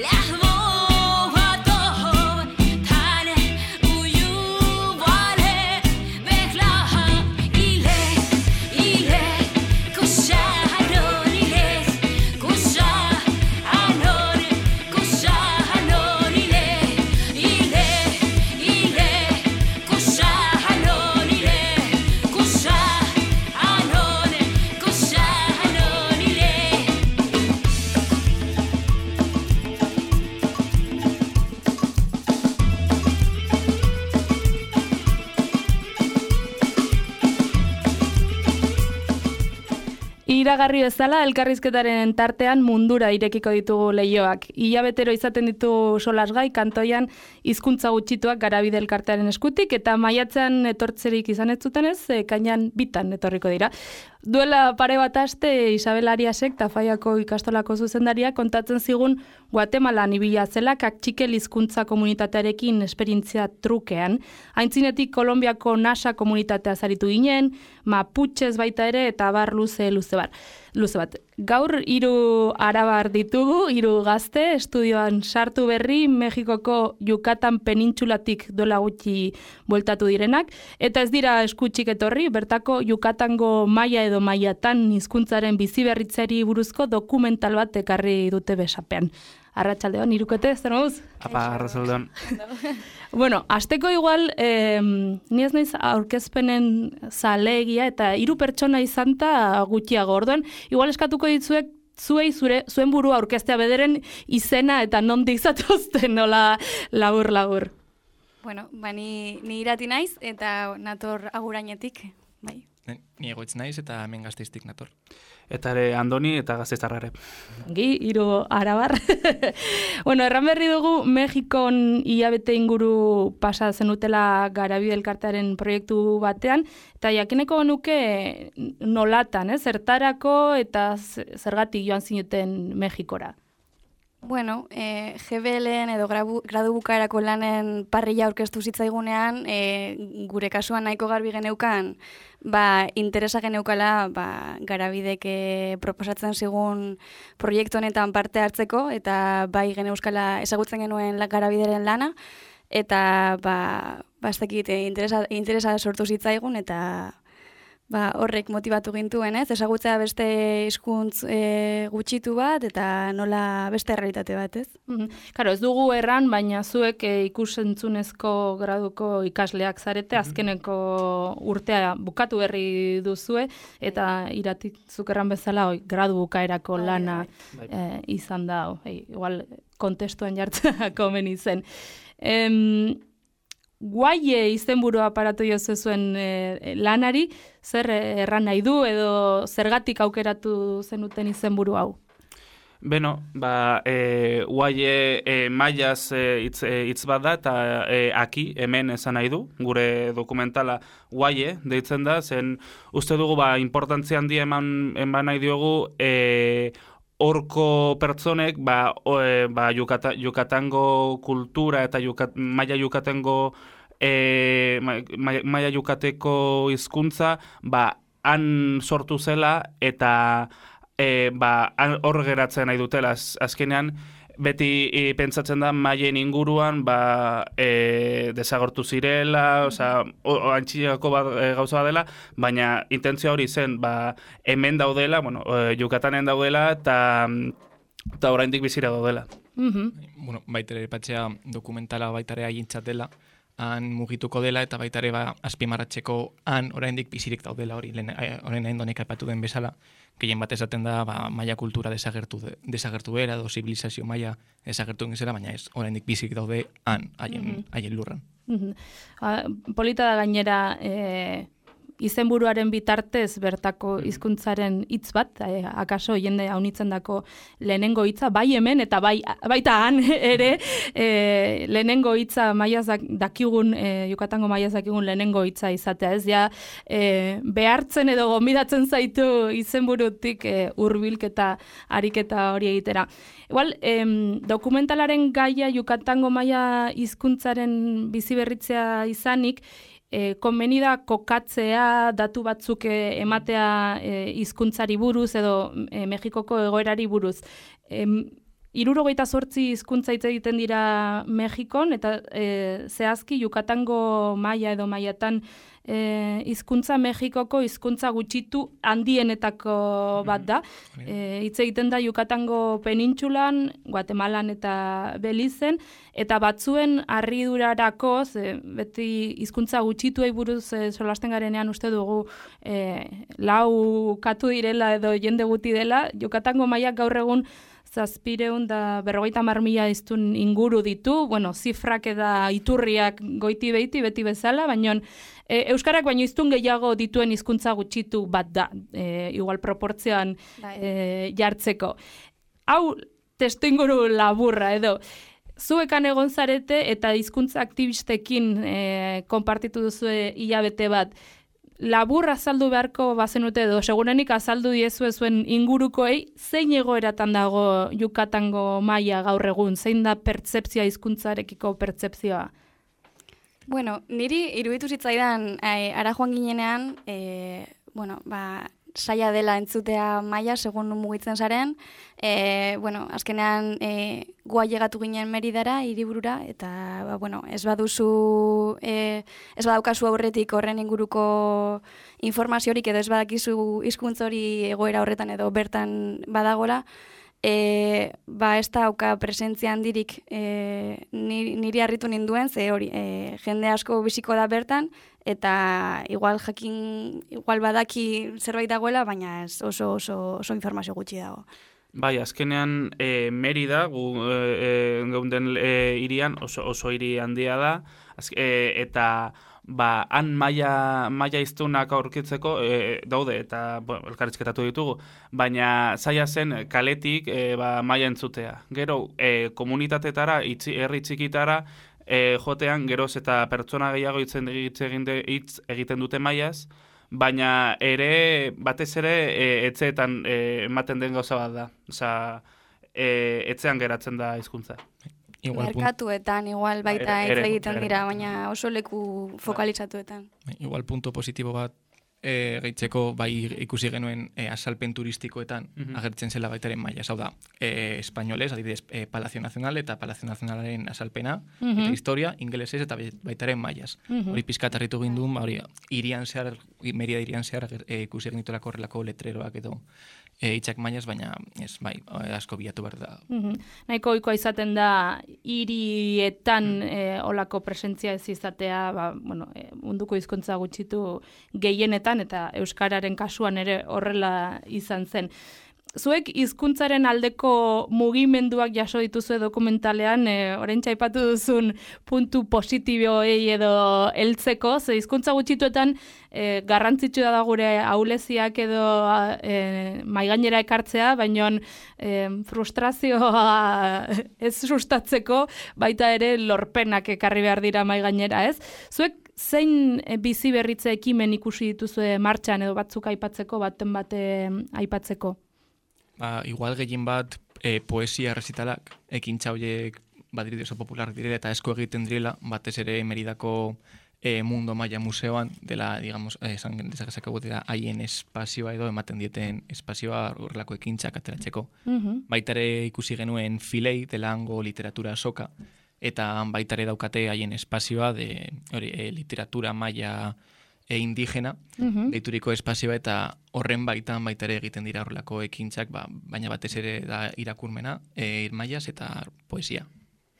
Las iragarri bezala elkarrizketaren tartean mundura irekiko ditugu leioak. Ia betero izaten ditu solasgai kantoian hizkuntza gutxituak garabide elkartearen eskutik eta maiatzean etortzerik izan ez e, kainan bitan etorriko dira. Duela pare bat aste Isabel Ariasek Tafaiako ikastolako zuzendaria kontatzen zigun Guatemala nibila zela txikel hizkuntza komunitatearekin esperientzia trukean. Aintzinetik Kolombiako NASA komunitatea zaritu ginen, Mapuches baita ere eta bar luze luze bar luze bat. Gaur hiru arabar ditugu, hiru gazte, estudioan sartu berri, Mexikoko Yucatan penintxulatik dola gutxi bueltatu direnak, eta ez dira eskutxik etorri, bertako Yucatango maia edo maiatan hizkuntzaren bizi berritzeri buruzko dokumental bat ekarri dute besapean. Arratxaldeon, irukete, zer moduz? Apa, arratxaldeon. bueno, azteko igual, eh, ni ez naiz aurkezpenen zalegia eta hiru pertsona izanta gutxiago. Orduan, igual eskatuko ditzuek zuei zure zuen burua aurkeztea bederen izena eta nondik zatozten nola labur labur. Bueno, ba ni, ni irati naiz eta nator agurainetik, bai. Ni egoitz naiz eta hemen gazteiztik nator. Eta ere Andoni eta gazteiztarrare. Gi, iru arabar. bueno, erran berri dugu, Mexikon iabete inguru pasa zenutela garabide elkartearen proiektu batean, eta jakineko nuke nolatan, eh? zertarako eta zergatik joan zinuten Mexikora. Bueno, e, eh, GBLen edo gradu bukaerako lanen parrilla aurkeztu zitzaigunean, e, gure kasuan nahiko garbi geneukan, ba, interesa geneukala ba, garabideke proposatzen zigun proiektu honetan parte hartzeko, eta bai geneuskala ezagutzen genuen garabideren lana, eta ba, ba, ez dakit, eh, interesa, interesa sortu zitzaigun, eta ba, horrek motivatu gintuen, ez? Ezagutzea beste hizkuntz e, gutxitu bat eta nola beste realitate bat, ez? Mm Karo, ez dugu erran, baina zuek e, ikusentzunezko graduko ikasleak zarete, mhm. azkeneko urtea bukatu berri duzue, eta iratik zuk erran bezala, oi, gradu bukaerako bai, lana bai, bai. E, izan da, oi, igual kontestuan jartzea komen izen. Em, guaie izenburua aparatu jo zuen e, lanari, zer erran nahi du edo zergatik aukeratu zenuten izenburu hau? Beno, ba, e, guaie e, maiaz e, itz, e, itz bat da, eta e, aki, hemen esan nahi du, gure dokumentala guaie, deitzen da, zen uste dugu, ba, importantzia handi eman, eman nahi diogu, e, Horko pertsonek, ba, o, e, ba Yukata, Yukatango kultura eta Yukat, Maia Yukatango e, Maia Yukateko hizkuntza ba, han sortu zela eta e, ba, hor geratzen nahi dutela. Azkenean, beti e, pentsatzen da maien inguruan ba, e, desagortu zirela, oza, antxilako bat, e, gauza bat dela, baina intentzio hori zen ba, hemen daudela, bueno, e, Jukatanen daudela, eta eta oraindik bizira daudela. Mm -hmm. bueno, baitere patxea dokumentala baitare agintzat dela, han mugituko dela eta baita ere ba azpimarratzeko han oraindik bizirik daudela hori. Orain endonek aipatu den bezala gehien bat esaten da ba, maia kultura desagertu desagertu era edo zibilizazio maia desagertu egin baina ez oraindik bizirik daude han haien mm haien lurran mm polita da gainera e, izenburuaren bitartez bertako mm. hizkuntzaren hitz bat, eh, akaso jende haunitzen dako lehenengo hitza, bai hemen eta bai baita han ere, eh, lehenengo hitza maiaz dakigun, eh, jukatango maiaz dakigun lehenengo hitza izatea, ez ja, eh, behartzen edo gomidatzen zaitu izenburutik eh, urbilketa ariketa hori egitera. Igual, em, dokumentalaren gaia jukatango maia hizkuntzaren bizi berritzea izanik, e, konbenida kokatzea datu batzuk e, ematea e, hizkuntzari buruz edo e, Mexikoko egoerari buruz. E, Irurogeita sortzi hizkuntza hitz egiten dira Mexikon, eta e, zehazki Yucatango maia edo maiatan e, hizkuntza Mexikoko hizkuntza gutxitu handienetako bat da. E, hitz egiten da Yucatango penintxulan, Guatemalan eta Belizen, eta batzuen harridurarako, ze, beti hizkuntza gutxituei buruz e, solasten garenean uste dugu e, lau katu direla edo jende guti dela, Yucatango maiak gaur egun zazpireun da berrogeita marmila iztun inguru ditu, bueno, zifrak eda iturriak goiti behiti beti bezala, baina e, Euskarak baino iztun gehiago dituen hizkuntza gutxitu bat da, e, igual proportzioan Bai. e, jartzeko. Hau, testu inguru laburra edo, zuekan egon zarete eta hizkuntza aktivistekin e, konpartitu duzue hilabete bat, labur azaldu beharko bazenute edo segurenik azaldu diezu zuen ingurukoei zein egoeratan dago Yucatango maila gaur egun, zein da pertzepzioa hizkuntzarekiko pertzepzioa? Bueno, niri iruditu zitzaidan eh, ara joan ginenean, eh, bueno, ba, saia dela entzutea maila, segun mugitzen zaren. E, bueno, azkenean e, goa llegatu ginen meridara, hiriburura eta ba, bueno, ez baduzu, e, ez badaukazu aurretik horren inguruko informaziorik edo ez badakizu hizkuntz hori egoera horretan edo bertan badagola, e, ba ez da auka presentzia handirik e, niri, harritu ninduen, ze hori, e, jende asko biziko da bertan, eta igual jakin, igual badaki zerbait dagoela, baina ez oso, oso, oso informazio gutxi dago. Bai, azkenean e, Merida, gu e, e, geunden e, irian, oso, oso hiri handia da, az, e, eta ba, han maila, maila iztunak aurkitzeko e, daude, eta bueno, elkarrizketatu ditugu, baina zaila zen kaletik e, ba, maila entzutea. Gero, e, komunitatetara, itzi, herri txikitara, e, jotean, geroz eta pertsona gehiago hitz egin de- egiten dute mailaz, baina ere, batez ere, e, etxeetan e, ematen den gauza bat da. Osa, e, etxean geratzen da hizkuntza. Igual, Merkatuetan igual baita hitz ere- egiten dira, baina oso leku fokalizatuetan. igual punto positibo bat e, gehitzeko bai ikusi genuen e, asalpen turistikoetan Mhm. agertzen zela baitaren maila. Hau da, e, espainoles, adibidez, e, Palacio Nacional eta Palacio Nacionalaren asalpena, Mhm. eta historia, ingelesez eta bai- baitaren mailaz. Mhm. Hori pizkat harritu gindun, hori, irian zehar, meria irian zehar e, ikusi genitolako horrelako letreroak edo e, hitzak mailaz, baina ez, bai, asko bilatu behar da. Mhm. Nahiko ohikoa izaten da hirietan e, olako presentzia ez izatea, ba, bueno, e, munduko hizkuntza gutxitu gehienetan eta euskararen kasuan ere horrela izan zen. Zuek hizkuntzaren aldeko mugimenduak jaso dituzue dokumentalean, e, orain aipatu duzun puntu positiboei edo heltzeko, ze hizkuntza gutxituetan e, garrantzitsua da gure auleziak edo e, maigainera ekartzea, baina e, frustrazioa ez sustatzeko baita ere lorpenak ekarri behar dira maigainera, ez? Zuek zein bizi berritze ekimen ikusi dituzue martxan edo batzuk aipatzeko, baten bate aipatzeko? Ba, igual gehien bat e, poesia resitalak, ekintza horiek badirudi oso popular direla eta esko egiten direla, batez ere meridako e, mundo maia museoan, dela, digamos, eh, esan dezakezakegu dira haien espazioa edo ematen dieten espazioa horrelako ekintzak ateratzeko. Mhm. Baitare ikusi genuen filei dela hango literatura soka, eta baitare daukate haien espazioa de hori, e, literatura maia e, indigena, Mhm. deituriko espazioa eta horren baitan baita ere egiten dira horrelako ekintzak, ba, baina batez ere da irakurmena, e, irmaiaz eta poesia.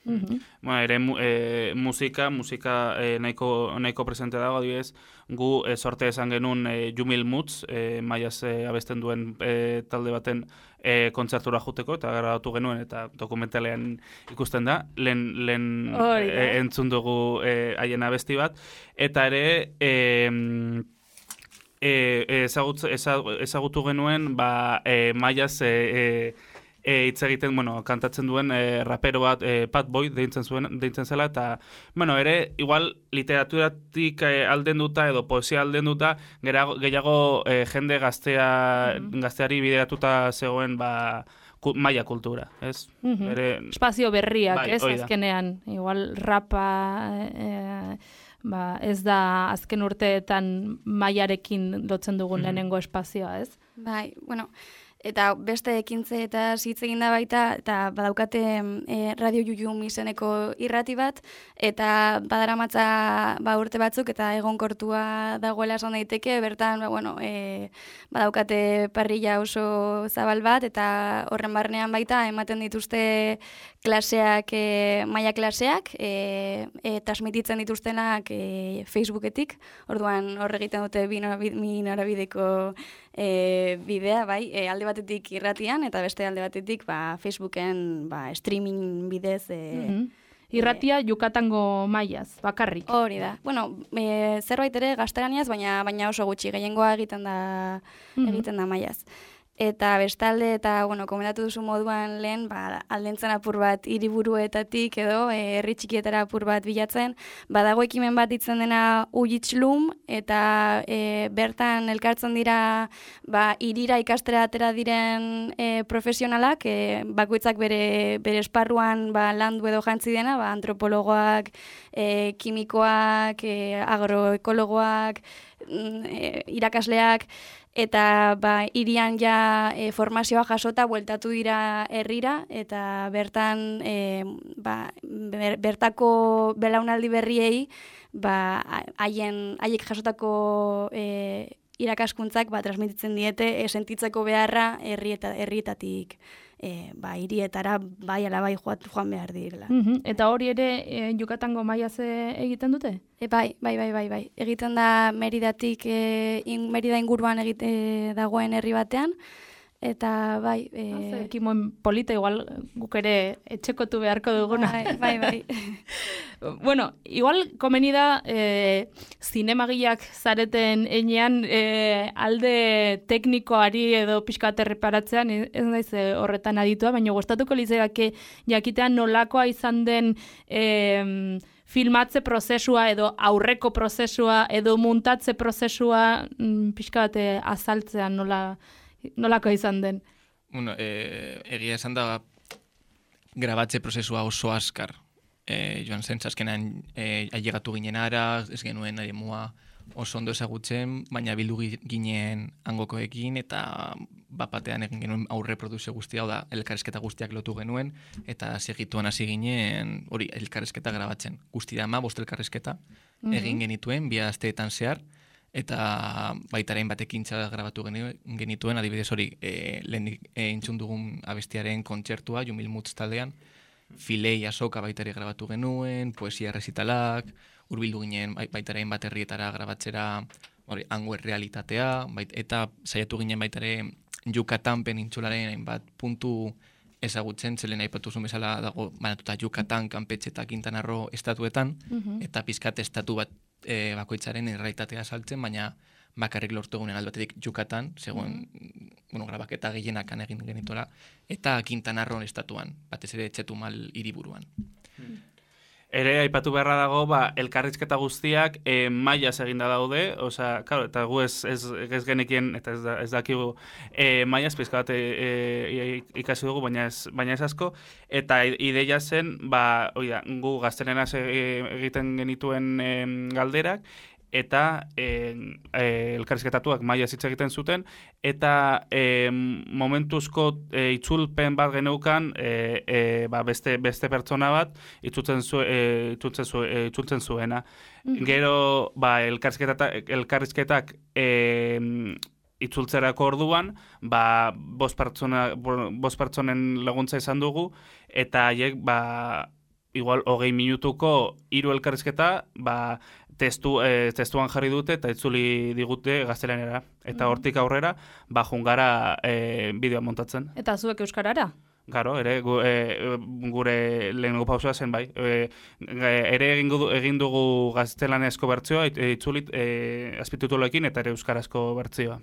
Mhm. Bueno, ere mu, e, musika, musika e, nahiko, nahiko presente dago, adibidez, gu e, sorte esan genuen e, Jumil Mutz, e, maiaz e, abesten duen e, talde baten e, kontzertura juteko, eta grabatu genuen, eta dokumentalean ikusten da, lehen, lehen Hori da. e, entzun dugu haien abesti bat, eta ere... E, e, ezagut, eza- ezagutu genuen ba, e, maiaz e, e, e, hitz egiten, bueno, kantatzen duen e, rapero bat, e, Pat Boy, deintzen, zuen, deintzen zela, eta, bueno, ere, igual, literaturatik e, alden duta, edo poesia alden duta, gehiago, gehiago e, jende gaztea, Mhm. gazteari bideratuta zegoen, ba, ku, maia kultura, ez? Mhm. Ere, espazio berriak, Bai, ez, azkenean. Igual rapa e, ba, ez da azken urteetan mailarekin lotzen dugun Mhm. lehenengo espazioa, ez? Bai, bueno, eta beste ekintze eta hitz egin da baita, eta badaukate e, Radio Jujum izeneko irrati bat, eta badaramatza ba, urte batzuk, eta egonkortua dagoela esan daiteke, bertan, ba, bueno, e, badaukate parrilla oso zabal bat, eta horren barnean baita, ematen dituzte klaseak, e, maia klaseak, e, e, transmititzen dituztenak e, Facebooketik, orduan horre egiten dute binorabideko e, bidea, bai, e, alde batetik irratian, eta beste alde batetik ba, Facebooken ba, streaming bidez... E, mhm. Irratia Yucatango maiaz, bakarrik. Hori da. Bueno, e, zerbait ere gazteraniaz, baina baina oso gutxi, gehiengoa egiten da, mm egiten da maiaz. Eta bestalde, eta, bueno, komendatu duzu moduan lehen, ba, aldentzen apur bat hiriburuetatik edo, e, herri txikietara apur bat bilatzen, badago ekimen bat ditzen dena ujitzlum, eta e, bertan elkartzen dira, ba, irira ikastera atera diren e, profesionalak, e, bakoitzak bere, bere esparruan ba, landu edo jantzi dena, ba, antropologoak, e, kimikoak, e, agroekologoak, e, irakasleak, eta ba, irian ja e, formazioa jasota bueltatu dira herrira eta bertan e, ba, bertako belaunaldi berriei ba, haien haiek jasotako e, irakaskuntzak ba, transmititzen diete sentitzeko beharra herri eta herrietatik e, ba, irietara bai ala bai joat, joan behar direla. Mm Eta hori ere e, Yucatango maiaze egiten dute? E, bai, bai, bai, bai, bai. Egiten da Meridatik, e, in, Merida inguruan egite dagoen herri batean, Eta bai... E... Eh, Ekimoen polita igual guk ere etxekotu beharko duguna. Bai, bai. bai. bueno, igual komeni da e, zinemagiak zareten enean e, alde teknikoari edo pixka aterreparatzean, ez naiz horretan aditua, baina gustatuko lizeak jakitean nolakoa izan den... E, filmatze prozesua edo aurreko prozesua edo muntatze prozesua mm, pixka bate azaltzean nola nolako izan den? Bueno, e, egia esan da grabatze prozesua oso askar. E, joan zen, zaskenan e, ailegatu ginen ara, ez genuen mua oso ondo ezagutzen, baina bildu ginen angokoekin eta bapatean egin genuen aurre produzio guztia, da, elkarrezketa guztiak lotu genuen, eta segituan hasi ginen, hori, elkarrezketa grabatzen. Guzti da, ma, bost elkarrezketa, mhm. egin genituen, bi asteetan zehar, eta baitaren batekin grabatu genituen, adibidez hori, e, lehen e, intzun dugun abestiaren kontzertua, Jumil Mutz taldean, filei asoka baitare grabatu genuen, poesia resitalak, urbildu ginen baitaren bat herrietara grabatzera, hori, hango realitatea, bait, eta saiatu ginen baitare Yucatan penintxularen bat puntu ezagutzen, zelen aipatu zuen bezala dago, banatuta Yucatan, Kampetxe eta Quintanarro estatuetan, mhm. eta pizkat estatu bat e, bakoitzaren erraitatea saltzen, baina bakarrik lortu egunen albatetik jukatan, segun, mm. bueno, grabaketa gehienak egin genituela, eta Quintanarron estatuan, batez ere etxetu mal hiriburuan. Mm. Ere, aipatu beharra dago, ba, elkarrizketa guztiak e, mailaz eginda daude, osea, claro, eta gu ez, ez, ez genekien, eta ez, da, ez dakigu e, mailaz, pizka bat e, ikasi dugu, baina ez, baina ez asko, eta ideia zen, ba, oida, gu gaztenena egiten genituen e, galderak, eta e, e, elkarrizketatuak maia hitz egiten zuten, eta e, momentuzko e, itzulpen bat geneukan e, e, ba beste, beste pertsona bat itzultzen, zu, e, itzultzen, zu, e, itzultzen zuena. Mm Gero ba, elkarrizketak, elkarrizketak e, itzultzerako orduan, ba, bost, pertsona, bost pertsonen laguntza izan dugu, eta haiek, ba, igual, hogei minutuko hiru elkarrizketa, ba, testu, e, testuan jarri dute eta itzuli digute gaztelanera. Eta mm. hortik aurrera, ba, jungara e, bideoa montatzen. Eta zuek euskarara? Garo, ere, gu, e, gure lehenengo pausua zen bai. E, ere egin, egin dugu gaztelanezko bertzioa, itzulit e, azpitutuloekin eta ere euskarazko bertzioa.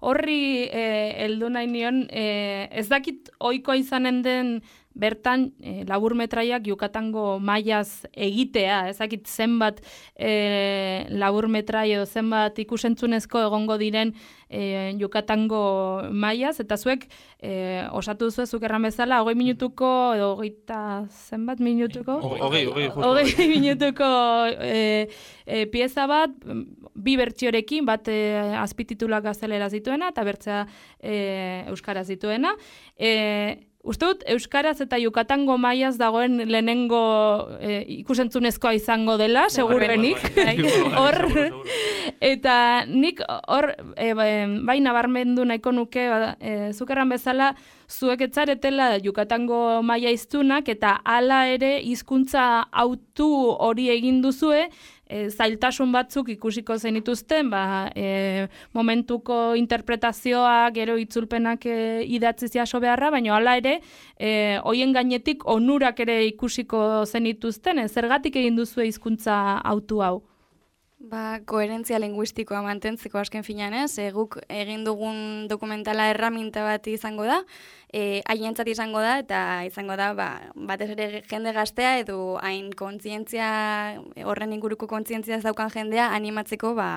Horri, e, eldu nahi nion, e, ez dakit oikoa izanen den bertan e, labur metraiak Yucatango maiaz egitea, ezakit zenbat e, labur metrai edo zenbat ikusentzunezko egongo diren e, Yucatango maiaz, eta zuek e, osatu duzu ezuk erran bezala, hogei minutuko edo hogeita zenbat minutuko? Hogei, hogei, hogei minutuko e, e, pieza bat, bi bertsiorekin, bat e, azpititulak gaztelera zituena, eta bertzea e, euskara zituena. E, Uste dut, Euskaraz eta Yukatango maiaz dagoen lehenengo e, ikusentzunezkoa izango dela, segurenik. Bai. Hor, eta nik hor, e, bai nabarmendu nahiko nuke, ba, e, zukerran bezala, zuek etzaretela Yukatango maia iztunak, eta hala ere hizkuntza autu hori egin duzue, e, zailtasun batzuk ikusiko zenituzten, ba, e, momentuko interpretazioa, gero itzulpenak e, idatzi ziaso beharra, baina hala ere, e, hoien gainetik onurak ere ikusiko zenituzten, e, zergatik egin duzu hizkuntza autu hau? Ba, koherentzia linguistikoa mantentzeko asken finan ez, e, guk egin dugun dokumentala erraminta bat izango da, e, haientzat izango da, eta izango da, ba, batez ere jende gaztea, edo hain kontzientzia, horren inguruko kontzientzia ez daukan jendea, animatzeko, ba,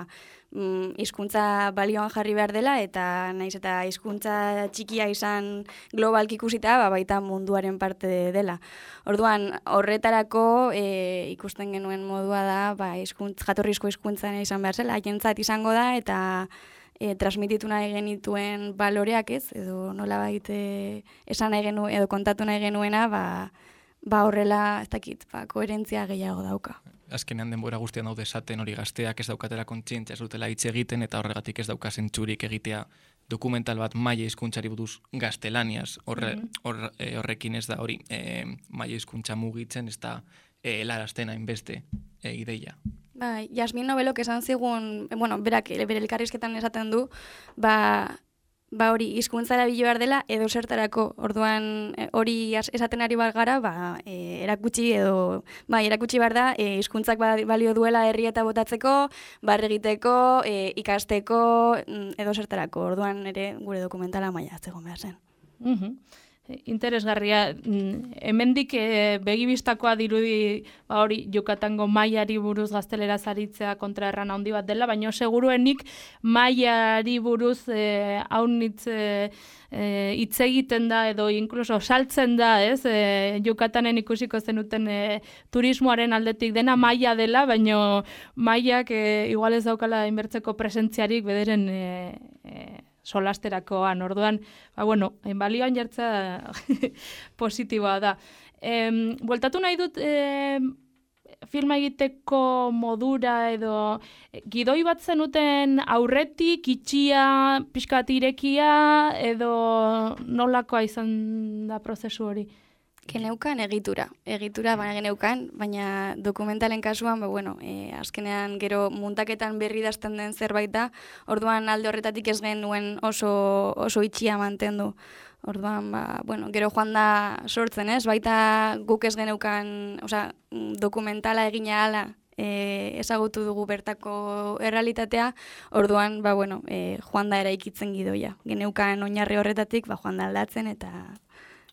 mm, hizkuntza balioan jarri behar dela eta naiz eta hizkuntza txikia izan globalki ikusita ba, baita munduaren parte dela. Orduan horretarako e, ikusten genuen modua da ba hizkuntza jatorrizko hizkuntza izan behar zela haientzat izango da eta e, transmititu nahi genituen baloreak ez? Edo nola baite esan nahi genu edo kontatu nahi genuena ba ba horrela ez dakit ba koherentzia gehiago dauka. Azkenean denbora guztian daude esaten hori gazteak ez daukatela kontzientzia ez dutela hitz egiten eta horregatik ez dauka zentzurik egitea dokumental bat maia hizkuntzari buruz gaztelaniaz. Horre, mm horrekin ez da hori e, maia hizkuntza mugitzen ez da e, larazten hainbeste e, ideia. Bai, Jasmin Nobelok esan zigun, bueno, berak bere elkarrizketan esaten du, ba, ba hori hizkuntzara bilo behar dela edo zertarako. Orduan e, hori esaten ari bat gara ba, e, erakutsi edo bai erakutsi behar da e, hizkuntzak ba, balio duela herri eta botatzeko bar egiteko e, ikasteko mm, edo zertarako. Orduan ere gure dokumentala maila zegoen behar zen. Mm interesgarria mm, hemendik e, begibistakoa dirudi ba hori Yucatango mailari buruz gaztelera zaritzea kontra erran handi bat dela baina seguruenik mailari buruz e, haunitz e, e, hitz egiten da edo inkluso saltzen da, ez? E, Yucatanen ikusiko zenuten e, turismoaren aldetik dena maila dela, baino mailak e, igual ez daukala inbertzeko presentziarik bederen e, e, solasterakoan. Orduan, ba, bueno, balioan jartza positiboa da. E, bueltatu nahi dut e, filma egiteko modura edo gidoi bat zenuten aurretik, itxia, pixkat irekia edo nolakoa izan da prozesu hori? Geneukan egitura, egitura baina geneukan, baina dokumentalen kasuan, ba, bueno, e, azkenean gero muntaketan berri dazten den zerbait da, orduan alde horretatik ez genuen oso, oso itxia mantendu. Orduan, ba, bueno, gero joan da sortzen, ez? Baita guk ez geneukan, oza, dokumentala egina ala, e, ezagutu dugu bertako errealitatea, orduan, ba, bueno, e, joan da eraikitzen gidoia. Geneukan oinarri horretatik, ba, joan da aldatzen, eta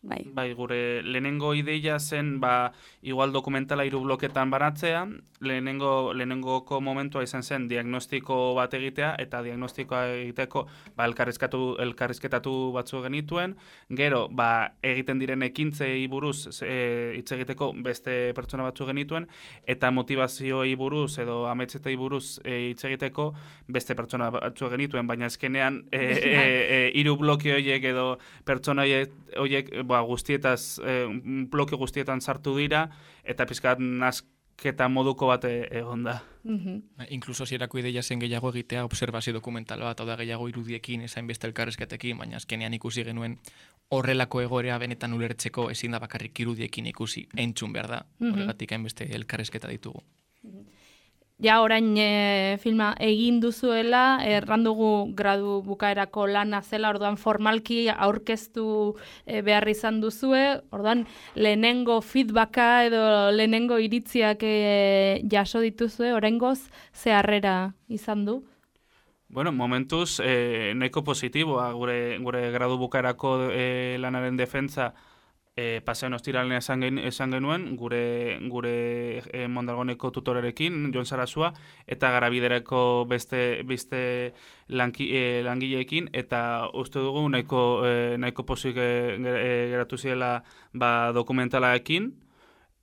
Bai. bai, gure lehenengo ideia zen, ba, igual dokumentala hiru bloketan banatzea, lehenengo, lehenengoko momentua izan zen diagnostiko bat egitea, eta diagnostikoa egiteko ba, elkarrizkatu, elkarrizketatu batzu genituen, gero, ba, egiten diren ekintzei buruz e, hitz egiteko beste pertsona batzu genituen, eta motivazioi buruz edo ametzetei buruz e, hitz egiteko beste pertsona batzu genituen, baina ezkenean e, e, e, iru bloke horiek edo pertsona horiek, ba, ba, guztietaz, e, bloke guztietan sartu dira, eta pizkat nasketa moduko bat e, egon da. Mm -hmm. Inkluso zierako ideia zen gehiago egitea observazio dokumental bat, hau da gehiago irudiekin, esain beste elkarrezketekin, baina azkenean ikusi genuen horrelako egorea benetan ulertzeko ezin da bakarrik irudiekin ikusi, entzun behar da, mm -hmm. horregatik hainbeste elkarrezketa ditugu. Mm ja orain e, filma egin duzuela, errandugu gradu bukaerako lana zela, orduan formalki aurkeztu e, behar izan duzue, orduan lehenengo feedbacka edo lehenengo iritziak e, jaso dituzue, oraingoz ze harrera izan du? Bueno, momentuz, e, nahiko positiboa, gure, gure gradu bukaerako e, lanaren defentza, e, pasean ostiralen esan, gen, esan genuen, gure, gure e, Mondragoneko tutorerekin, Jon Sarasua, eta garabiderako beste, beste lanki, e, langileekin, eta uste dugu nahiko, e, nahiko pozik e, geratu ziela ba, dokumentalaekin,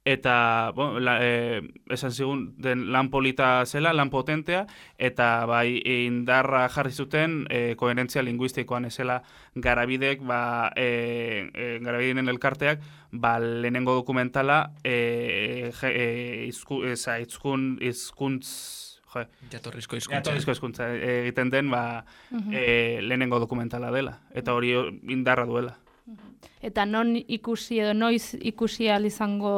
eta bon, la, e, esan zigun den lan polita zela, lan potentea, eta bai indarra jarri zuten e, koherentzia linguistikoan ezela garabidek, ba, e, e, garabidenen elkarteak, ba, lehenengo dokumentala e, e, izku, eza, izkun, izkuntz, Jo, Jatorrizko hizkuntza. Jatorrizko hizkuntza egiten den ba, Mhm. e, lehenengo dokumentala dela. Eta hori indarra duela. Eta non ikusi edo noiz ikusi ahal izango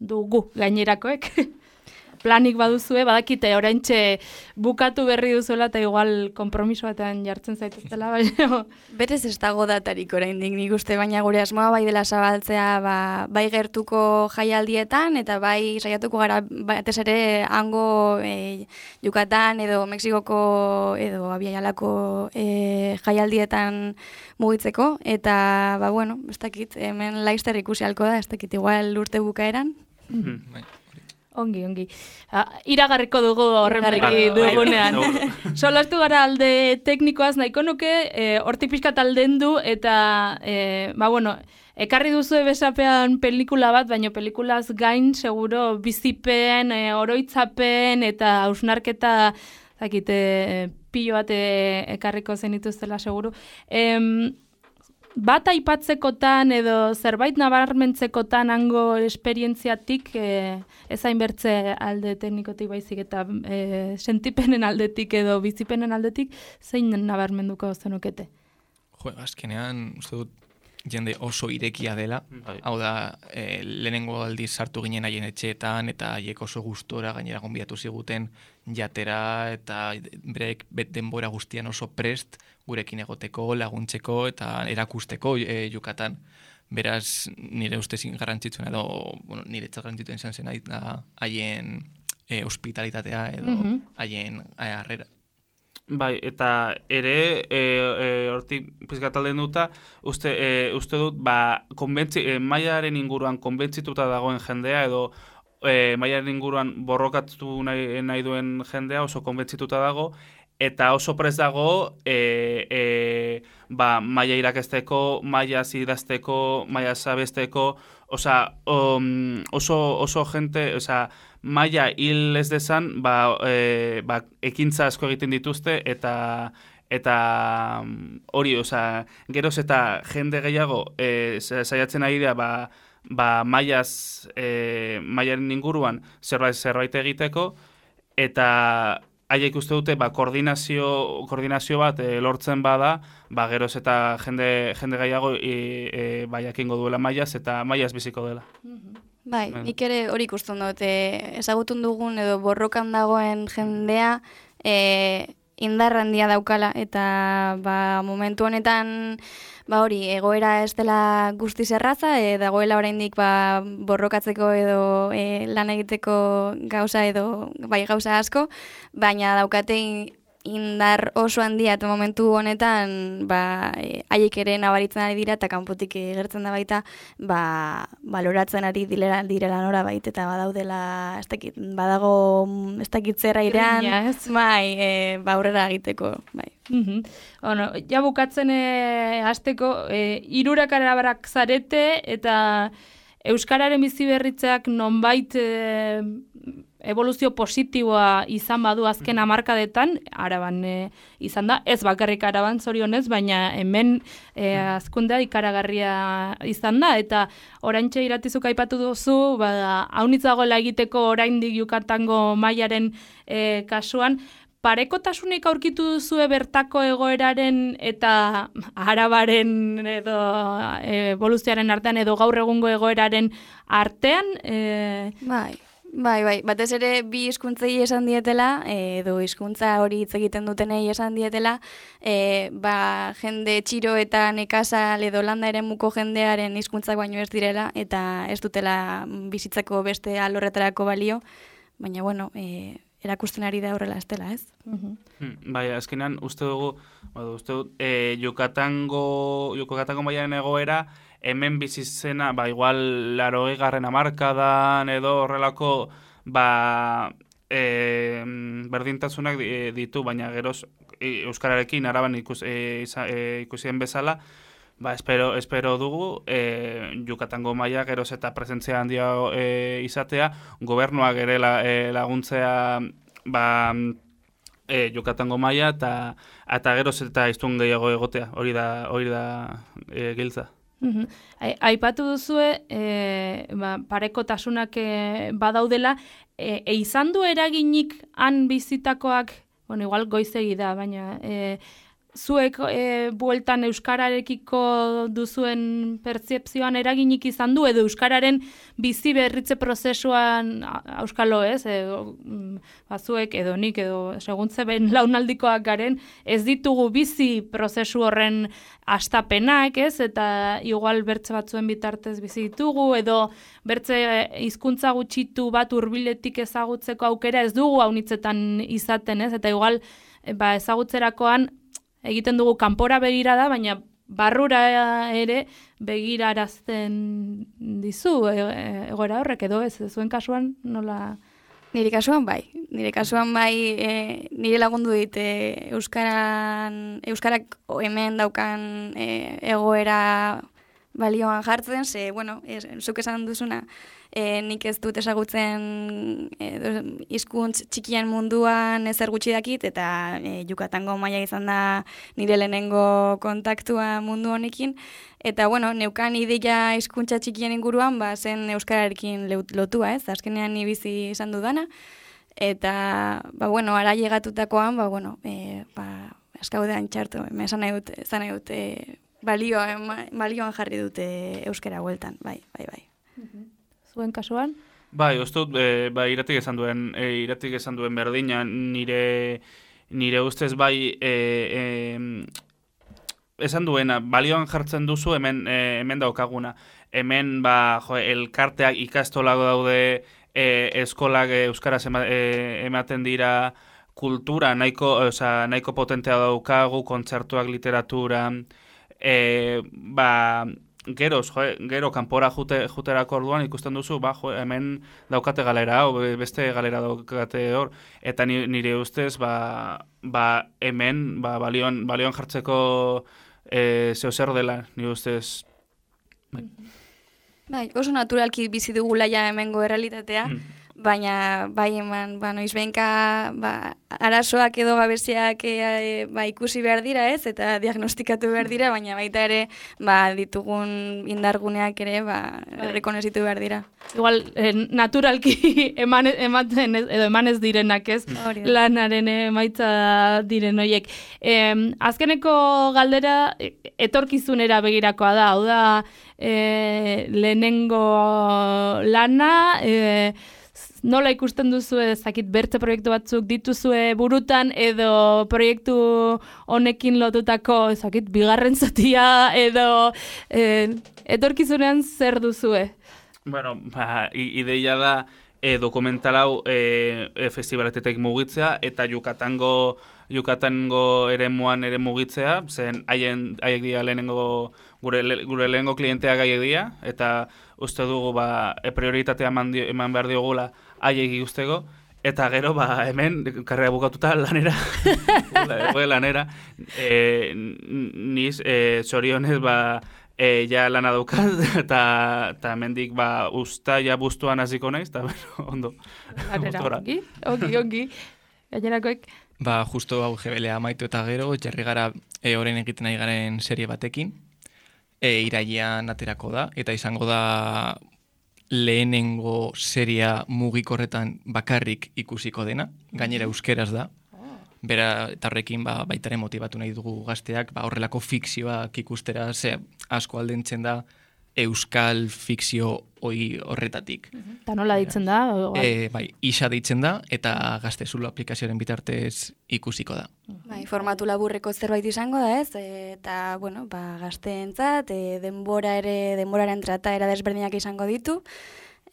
dugu gainerakoek. Planik baduzue, badakite oraintxe bukatu berri duzuela eta igual konpromiso batean jartzen zaituztela, baina Berez ez dago datarik oraindik nik uste, baina gure asmoa bai dela zabaltzea ba, bai gertuko jaialdietan eta bai saiatuko gara batez ere hango e, Yucatan edo Mexikoko edo abiaialako e, jaialdietan mugitzeko eta ba bueno, ez dakit, hemen laizter ikusi halko da, ez dakit igual urte bukaeran. Mhm. Bai, ongi, ongi. Ah, iragarriko dugu horren Iragarriko berri dugu, bai. dugunean. Seguro. Solastu gara alde teknikoaz nahiko nuke, e, hortik pixkat aldendu eta, e, ba bueno, ekarri duzu besapean pelikula bat, baina pelikulaz gain, seguro, bizipen, e, oroitzapen eta ausnarketa, zakite, pilo bat e, ekarriko zenituztela, seguru. Em, bat aipatzekotan edo zerbait nabarmentzekotan hango esperientziatik e, ez hainbertze alde teknikotik baizik eta e, sentipenen aldetik edo bizipenen aldetik zein nabarmenduko zenukete. Jo, azkenean, uste dut, jende oso irekia dela. Bai. Hau da, e, lehenengo aldiz sartu ginen haien etxeetan, eta haiek oso gustora gainera gonbiatu ziguten jatera, eta berek bet denbora guztian oso prest gurekin egoteko, laguntzeko, eta erakusteko e, Yucatan. Beraz, nire ustez garrantzitsuen edo, bueno, nire garrantzitsuen izan zen da haien e, hospitalitatea edo Mhm. haien e, harrera. Bai, eta ere, e, e, hortik pizkat alden duta, uste, e, uste dut, ba, konbentzi, e, maiaren inguruan konbentzituta dagoen jendea, edo e, maiaren inguruan borrokatu nahi, nahi duen jendea oso konbentzituta dago, eta oso prez dago, e, e, ba, maia irakesteko, maia idazteko, maia sabesteko, Osa, um, oso, oso jente, osa, maia hil ez dezan, ba, e, ba, ekintza asko egiten dituzte, eta eta mm, hori, osa, geroz eta jende gehiago e, sa- saiatzen ari da, ba, ba maiaz, e, maiaren inguruan zerbait, zerbait egiteko, eta haiek uste dute ba, koordinazio, koordinazio bat e, lortzen bada, ba, geroz eta jende, jende gehiago e, e, ba, jakingo duela maiaz, eta maiaz biziko dela. Bai, Bueno. nik ere hori ikusten dut, e, ezagutun dugun edo borrokan dagoen jendea e, indar handia daukala eta ba, momentu honetan ba hori egoera ez dela guztiz erraza e, dagoela oraindik ba, borrokatzeko edo e, lan egiteko gauza edo bai gauza asko, baina daukate indar oso handia eta momentu honetan ba, e, haiek ere nabaritzen ari dira eta kanpotik gertzen da baita ba, baloratzen ari direla, direla nora baita eta badaudela ez dakit, badago mm, ez dakit zer airean ez? bai, e, ba, aurrera egiteko bai. Mhm. Bueno, ja bukatzen e, hasteko e, hirurak arabarak zarete eta euskararen bizi berritzeak nonbait e, evoluzio positiboa izan badu azken hamarkadetan, araban e, izan da, ez bakarrik araban zorionez, baina hemen e, azkundea ikaragarria izan da, eta oraintxe iratizuk aipatu duzu, ba, haunitz dagoela egiteko oraindik Yucatango mailaren e, kasuan, parekotasunik aurkitu duzue bertako egoeraren eta arabaren edo evoluzioaren artean edo gaur egungo egoeraren artean e, Bai, bai, bai. Batez ere bi hizkuntzei esan dietela, edo hizkuntza hori hitz egiten dutenei esan dietela, e, ba, jende txiro eta nekazal edo landa eremuko jendearen hizkuntzak baino ez direla, eta ez dutela bizitzako beste alorretarako balio, baina bueno, e, erakusten ari da horrela ez dela, ez? mhm. Hmm, Bai, azkenean uste dugu, badu, uste dut, e, Yucatango, Yucatango maiaren egoera, hemen bizitzena, ba, igual, laro egarren amarkadan edo horrelako, ba, e, berdintasunak di- ditu, baina geroz e, Euskararekin araban ikus, e, isa- e, ikusien bezala, ba, espero, espero dugu, e, Yukatango maila geroz eta presentzia handia e, izatea, gobernuak ere la, e, laguntzea, ba, e, Yukatango maila eta eta geroz eta iztun gehiago egotea, hori da, hori da e, giltza. Ai- Aipatu duzue, e, ba, parekotasunak e, badaudela, e, e, izan du eraginik han bizitakoak, bueno, igual goizegi da, baina e, zuek e, bueltan euskararekiko duzuen pertzepzioan eraginik izan du, edo euskararen bizi berritze prozesuan auskalo ez, edo mm, bazuek edo nik edo seguntze ben launaldikoak garen, ez ditugu bizi prozesu horren astapenak, ez? Eta igual bertze batzuen bitartez bizi ditugu edo bertze hizkuntza gutxitu bat hurbiletik ezagutzeko aukera ez dugu haunitzetan izaten, ez? Eta igual e, ba ezagutzerakoan egiten dugu kanpora begirada, baina barrura ere begirarazten dizu e, e, egoera horrek edo ez, zuen kasuan nola Nire kasuan bai. Nire kasuan bai e, nire lagundu dit e, Euskaran, Euskarak hemen daukan e, egoera balioan jartzen, ze, bueno, ez, zuk esan duzuna, e, nik ez dut ezagutzen e, hizkuntz txikien munduan ezer gutxi dakit, eta e, Yukatango maila izan da nire lehenengo kontaktua mundu honekin, eta bueno, neukan ideia hizkuntza txikien inguruan, ba, zen Euskararekin lotua, ez, azkenean ni bizi izan dudana, eta, ba, bueno, ara llegatutakoan, ba, bueno, e, ba, eskaudean txartu, esan nahi dut, esan nahi dut, e, balioan, balioan jarri dute euskara bueltan, bai, bai, bai. Zuen kasuan? Bai, uste dut, e, bai, iratik esan duen, e, iratik esan duen berdina, nire, nire ustez bai, e, e, esan duena, balioan jartzen duzu hemen, e, hemen daukaguna. Hemen, ba, jo, elkarteak ikastolago daude, e, eskolak e, euskaraz ema, e, ematen dira, kultura nahiko, osea, nahiko potentea daukagu, kontzertuak, literatura, e, ba, geroz, jo, gero kanpora jute, juterako orduan ikusten duzu, ba, jo, hemen daukate galera, hau, be- beste galera daukate hor, eta ni- nire ustez, ba, ba hemen, ba, balioan, balioan jartzeko e, zeo zer dela, nire ustez, Bai, oso naturalki bizi dugula ja hemengo errealitatea, Mm. Baina bai eman, ba, noiz behinka, ba, arazoak edo gabeziak e, ba, ikusi behar dira ez, eta diagnostikatu behar dira, baina baita ere, ba, ditugun indarguneak ere, ba, Bai. rekonozitu behar dira. Igual, eh, naturalki eman, ematen ez, edo direnak ez, Hori da. lanaren emaitza diren hoiek. Em, azkeneko galdera e- etorkizunera begirakoa da, hau da e, lehenengo lana, e, nola ikusten duzu ezakit bertze proiektu batzuk dituzue burutan edo proiektu honekin lotutako ezakit bigarren zatia edo e, etorkizunean zer duzue? Bueno, ba, ideia da e, dokumental hau e, e, festivaletetek mugitzea eta Yucatango Yucatango eremuan ere mugitzea, zen haien haiek dira lehenengo gure le- gure lehenengo klienteak haiek dira eta uste dugu ba e, prioritatea eman, eman behar diogula haiek ikusteko eta gero ba hemen karrera bukatuta lanera lanera e, niz e, zorionez ba e, ja lana daukat eta eta hemendik ba usta ja bustuan hasiko naiz eta bueno, ondo Lanera, ongi, ongi, ongi. Gainerakoek, Ba, justo hau GBLA amaitu eta gero, jarri gara e, orain egiten ari garen serie batekin. E, irailean aterako da, eta izango da lehenengo seria mugikorretan bakarrik ikusiko dena, gainera euskeraz da. Bera, eta horrekin ba, baitare motibatu nahi dugu gazteak, ba, horrelako fikzioak ikustera, ze asko aldentzen da euskal fikzio hoi horretatik. eta nola ditzen da? E, bai, isa deitzen da, eta gaztezulo aplikazioaren bitartez ikusiko da. Bai, formatu laburreko zerbait izango da, ez? Eta, bueno, ba, gazteentzat, e, denbora ere, denboraren trataera desberdinak izango ditu.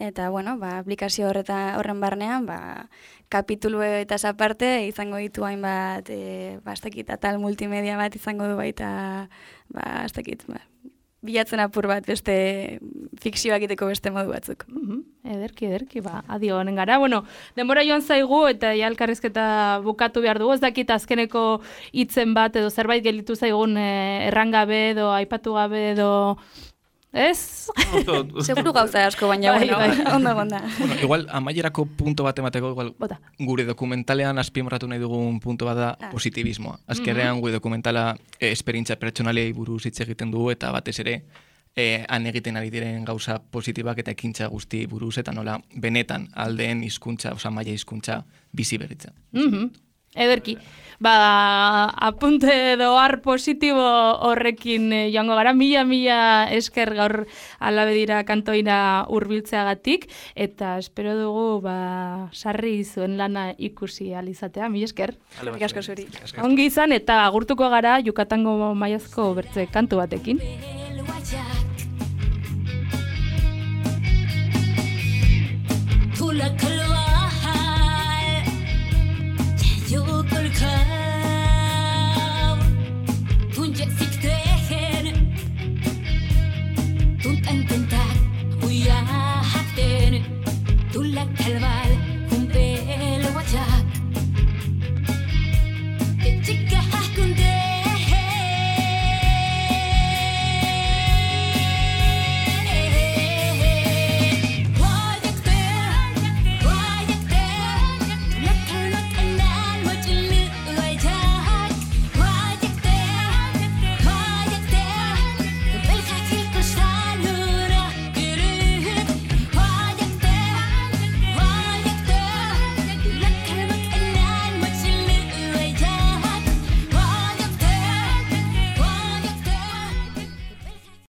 Eta, bueno, ba, aplikazio horreta, horren barnean, ba, kapitulu eta aparte izango ditu hainbat, e, ba, atal multimedia bat izango du baita, ba, ez dakit, ba, bilatzen apur bat beste fikzioak egiteko beste modu batzuk. Mhm, Ederki, ederki, ba, adio honen gara. Bueno, denbora joan zaigu eta ja elkarrizketa bukatu behar dugu. Ez dakit azkeneko hitzen bat edo zerbait gelitu zaigun eh, errangabe edo aipatu gabe edo... Ez? Seguru gauza asko, baina, Bai, bueno, bai. ondo gonda. Bueno, igual, amaierako punto bat emateko, igual, Bota. gure dokumentalean azpimarratu nahi dugun punto bat da Ah. positibismoa. Azkerrean gure dokumentala eh, esperintza pertsonalei buruz hitz egiten dugu eta batez ere eh, han egiten ari diren gauza positibak eta ekintza guzti buruz eta nola benetan aldeen hizkuntza, osa maila hizkuntza bizi berritzen. Mhm. Ederki. Ba, apunte edo har positibo horrekin eh, joango gara, mila mila esker gaur alabedira kantoina hurbiltzeagatik eta espero dugu ba, sarri zuen lana ikusi alizatea, mila esker. Eskerrik asko zuri. Ongi izan eta agurtuko gara Yucatango maiazko bertze kantu batekin. Tú la calor climb